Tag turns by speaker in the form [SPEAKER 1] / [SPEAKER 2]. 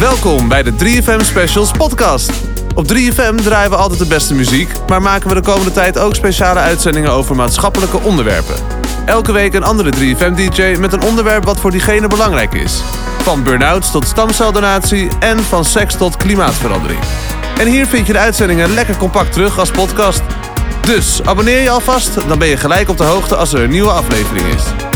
[SPEAKER 1] Welkom bij de 3FM Specials podcast. Op 3FM draaien we altijd de beste muziek, maar maken we de komende tijd ook speciale uitzendingen over maatschappelijke onderwerpen. Elke week een andere 3FM-DJ met een onderwerp wat voor diegene belangrijk is. Van burn-outs tot stamceldonatie en van seks tot klimaatverandering. En hier vind je de uitzendingen lekker compact terug als podcast. Dus abonneer je alvast, dan ben je gelijk op de hoogte als er een nieuwe aflevering is.